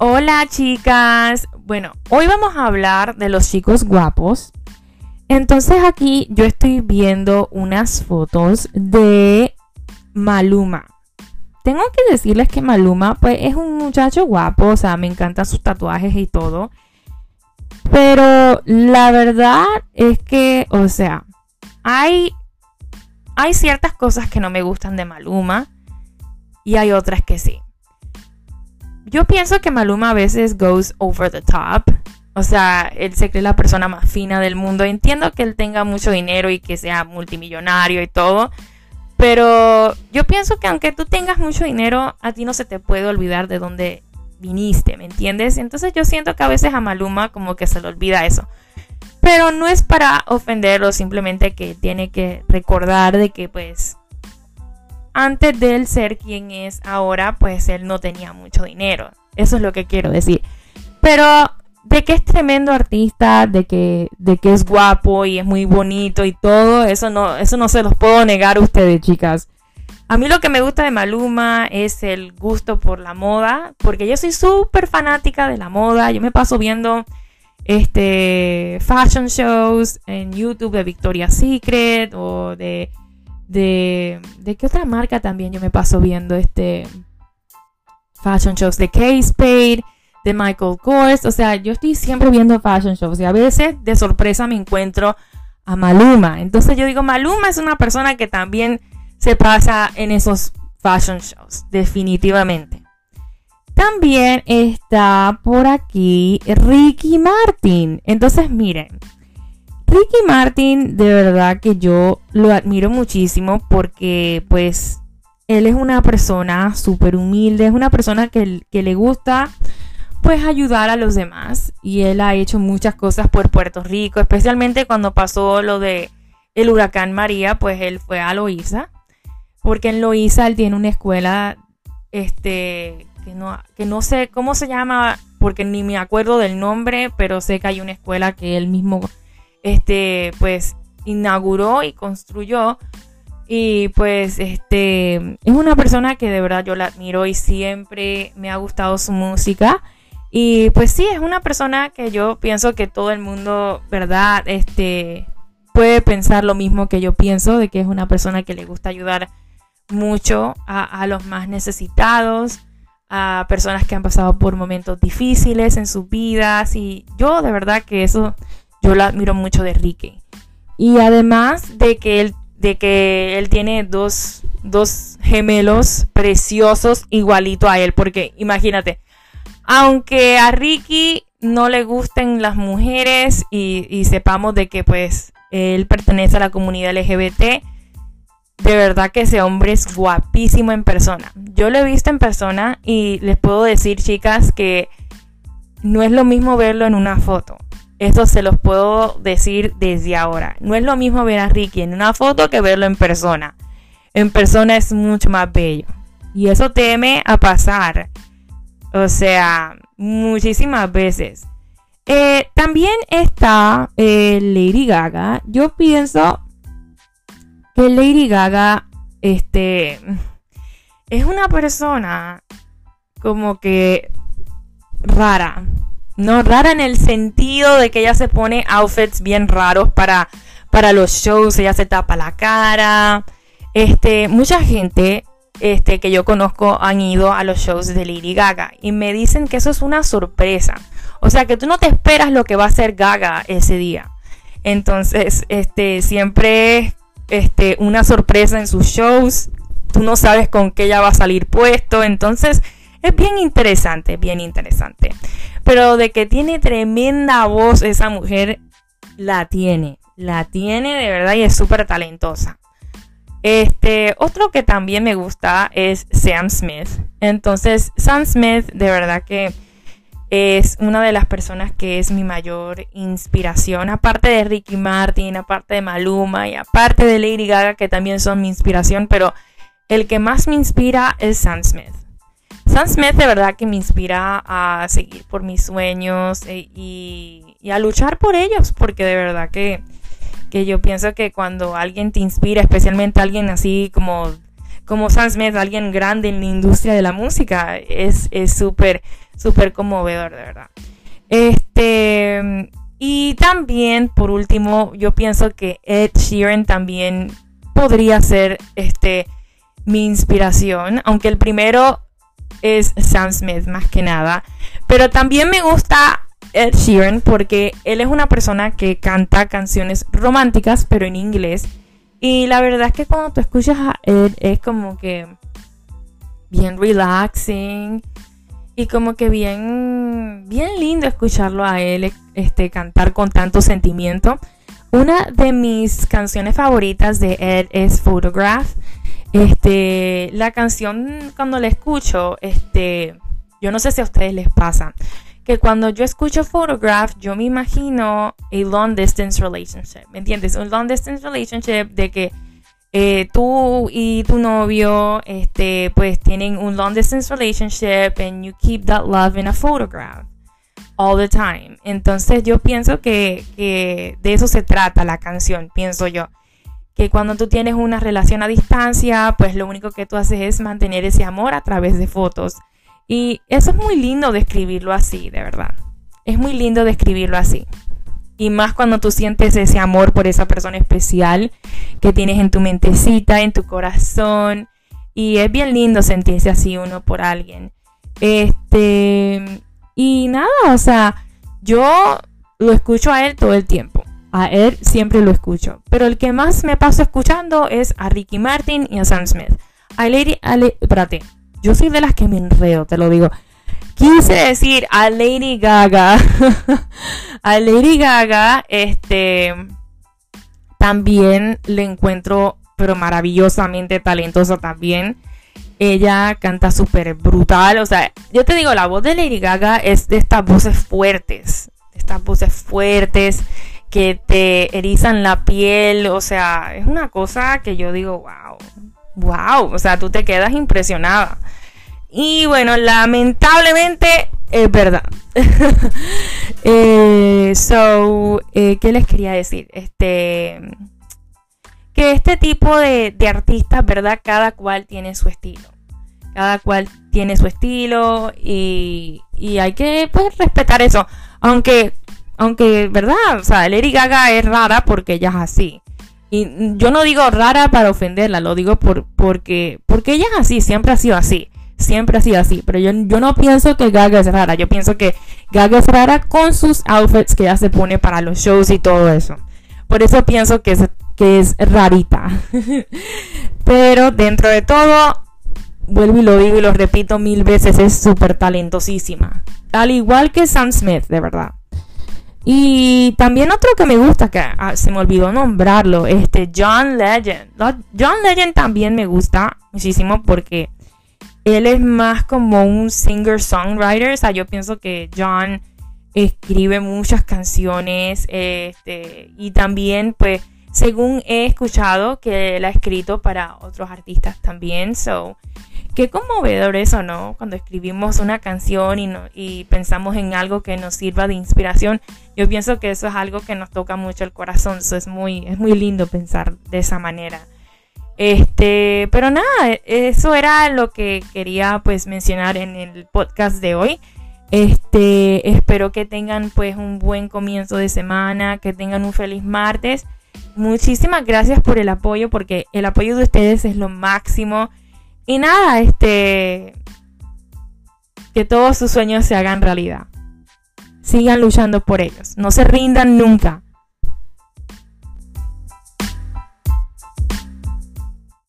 Hola chicas. Bueno, hoy vamos a hablar de los chicos guapos. Entonces aquí yo estoy viendo unas fotos de Maluma. Tengo que decirles que Maluma pues es un muchacho guapo, o sea, me encantan sus tatuajes y todo. Pero la verdad es que, o sea, hay hay ciertas cosas que no me gustan de Maluma y hay otras que sí yo pienso que Maluma a veces goes over the top. O sea, él se cree la persona más fina del mundo. Entiendo que él tenga mucho dinero y que sea multimillonario y todo. Pero yo pienso que aunque tú tengas mucho dinero, a ti no se te puede olvidar de dónde viniste, ¿me entiendes? Entonces yo siento que a veces a Maluma como que se le olvida eso. Pero no es para ofenderlo, simplemente que tiene que recordar de que pues antes de él ser quien es ahora, pues él no tenía mucho dinero. Eso es lo que quiero decir. Pero de que es tremendo artista, de que, de que es guapo y es muy bonito y todo, eso no, eso no se los puedo negar a ustedes, chicas. A mí lo que me gusta de Maluma es el gusto por la moda, porque yo soy súper fanática de la moda. Yo me paso viendo este fashion shows en YouTube de Victoria's Secret o de de, de qué otra marca también yo me paso viendo este fashion shows de Kate Spade, de Michael Kors, o sea, yo estoy siempre viendo fashion shows y a veces de sorpresa me encuentro a Maluma. Entonces yo digo, Maluma es una persona que también se pasa en esos fashion shows, definitivamente. También está por aquí Ricky Martin. Entonces, miren, Ricky Martin, de verdad que yo lo admiro muchísimo porque pues él es una persona súper humilde, es una persona que, que, le gusta pues ayudar a los demás y él ha hecho muchas cosas por Puerto Rico, especialmente cuando pasó lo de el huracán María, pues él fue a Loíza, porque en Loíza él tiene una escuela este que no, que no sé cómo se llama porque ni me acuerdo del nombre, pero sé que hay una escuela que él mismo este, pues inauguró y construyó. Y pues este es una persona que de verdad yo la admiro y siempre me ha gustado su música. Y pues sí, es una persona que yo pienso que todo el mundo, ¿verdad? Este puede pensar lo mismo que yo pienso, de que es una persona que le gusta ayudar mucho a, a los más necesitados, a personas que han pasado por momentos difíciles en sus vidas. Y yo de verdad que eso yo lo admiro mucho de Ricky. Y además de que él, de que él tiene dos, dos gemelos preciosos igualito a él. Porque imagínate, aunque a Ricky no le gusten las mujeres y, y sepamos de que pues él pertenece a la comunidad LGBT, de verdad que ese hombre es guapísimo en persona. Yo lo he visto en persona y les puedo decir, chicas, que no es lo mismo verlo en una foto. Esto se los puedo decir desde ahora. No es lo mismo ver a Ricky en una foto que verlo en persona. En persona es mucho más bello. Y eso teme a pasar. O sea, muchísimas veces. Eh, también está eh, Lady Gaga. Yo pienso que Lady Gaga, este, es una persona como que rara. No rara en el sentido de que ella se pone outfits bien raros para, para los shows, ella se tapa la cara. Este, mucha gente este, que yo conozco han ido a los shows de Lady Gaga y me dicen que eso es una sorpresa. O sea, que tú no te esperas lo que va a hacer Gaga ese día. Entonces, este, siempre es este, una sorpresa en sus shows. Tú no sabes con qué ella va a salir puesto. Entonces, es bien interesante, bien interesante. Pero de que tiene tremenda voz esa mujer, la tiene. La tiene de verdad y es súper talentosa. Este, otro que también me gusta es Sam Smith. Entonces, Sam Smith de verdad que es una de las personas que es mi mayor inspiración, aparte de Ricky Martin, aparte de Maluma y aparte de Lady Gaga, que también son mi inspiración, pero el que más me inspira es Sam Smith. Sam Smith de verdad que me inspira a seguir por mis sueños eh, y, a luchar por ellos, porque de verdad que, yo pienso que cuando alguien te inspira, especialmente alguien así como, como Sam Smith, alguien grande en la industria de la música, es súper, súper conmovedor, de verdad. Este, y también, por último, yo pienso que Ed Sheeran también podría ser este, mi inspiración, aunque el primero es Sam Smith más que nada. Pero también me gusta Ed Sheeran porque él es una persona que canta canciones románticas pero en inglés. Y la verdad es que cuando tú escuchas a Ed es como que bien relaxing y como que bien bien lindo escucharlo a él este cantar con tanto sentimiento. Una de mis canciones favoritas de Ed es Photograph. Este, la canción cuando la escucho, este, yo no sé si a ustedes les pasa, que cuando yo escucho Photograph, yo me imagino a long distance relationship, ¿me entiendes? Un long distance relationship de que eh, tú y tu novio, este, pues tienen un long distance relationship and you keep that love in a photograph all the time. Entonces yo pienso que, de eso se trata la canción, pienso yo. Que cuando tú tienes una relación a distancia, pues lo único que tú haces es mantener ese amor a través de fotos. Y eso es muy lindo describirlo así, de verdad. Es muy lindo describirlo así. Y más cuando tú sientes ese amor por esa persona especial que tienes en tu mentecita, en tu corazón. Y es bien lindo sentirse así uno por alguien. Este, y nada, o sea, yo lo escucho a él todo el tiempo. A él siempre lo escucho. Pero el que más me paso escuchando es a Ricky Martin y a Sam Smith. A Lady, espérate, yo soy de las que me enredo, te lo digo. Quise decir a Lady Gaga. a Lady Gaga, este, también le encuentro, pero maravillosamente talentosa también. Ella canta súper brutal. O sea, yo te digo, la voz de Lady Gaga es de estas voces fuertes. Estas voces fuertes que te erizan la piel. O sea, es una cosa que yo digo, wow. Wow. O sea, tú te quedas impresionada. Y bueno, lamentablemente es verdad. eh, so, eh, ¿qué les quería decir? Este que este tipo de, artistas, ¿verdad? Cada cual tiene su estilo. Cada cual tiene su estilo y, hay que pues, respetar eso. Aunque, aunque, ¿verdad? O sea, Lady Gaga es rara porque ella es así. Y yo no digo rara para ofenderla, lo digo por, porque, porque ella es así, siempre ha sido así. Siempre ha sido así. Pero yo, yo no pienso que Gaga es rara. Yo pienso que Gaga es rara con sus outfits que ella se pone para los shows y todo eso. Por eso pienso que es que es rarita. Pero dentro de todo, vuelvo y lo digo y lo repito mil veces, es súper talentosísima. Al igual que Sam Smith, de verdad. Y también otro que me gusta, que ah, se me olvidó nombrarlo, este John Legend. John Legend también me gusta muchísimo porque él es más como un singer-songwriter. O sea, yo pienso que John escribe muchas canciones este, y también pues según he escuchado que él ha escrito para otros artistas también. So, qué conmovedor eso, ¿no? Cuando escribimos una canción y, y pensamos en algo que nos sirva de inspiración. Yo pienso que eso es algo que nos toca mucho el corazón. Eso es muy, es muy lindo pensar de esa manera. Este, pero nada, eso era lo que quería pues mencionar en el podcast de hoy. Este, espero que tengan pues un buen comienzo de semana, que tengan un feliz martes muchísimas gracias por el apoyo, porque el apoyo de ustedes es lo máximo. Y nada, este. Que todos sus sueños se hagan realidad. Sigan luchando por ellos. No se rindan nunca.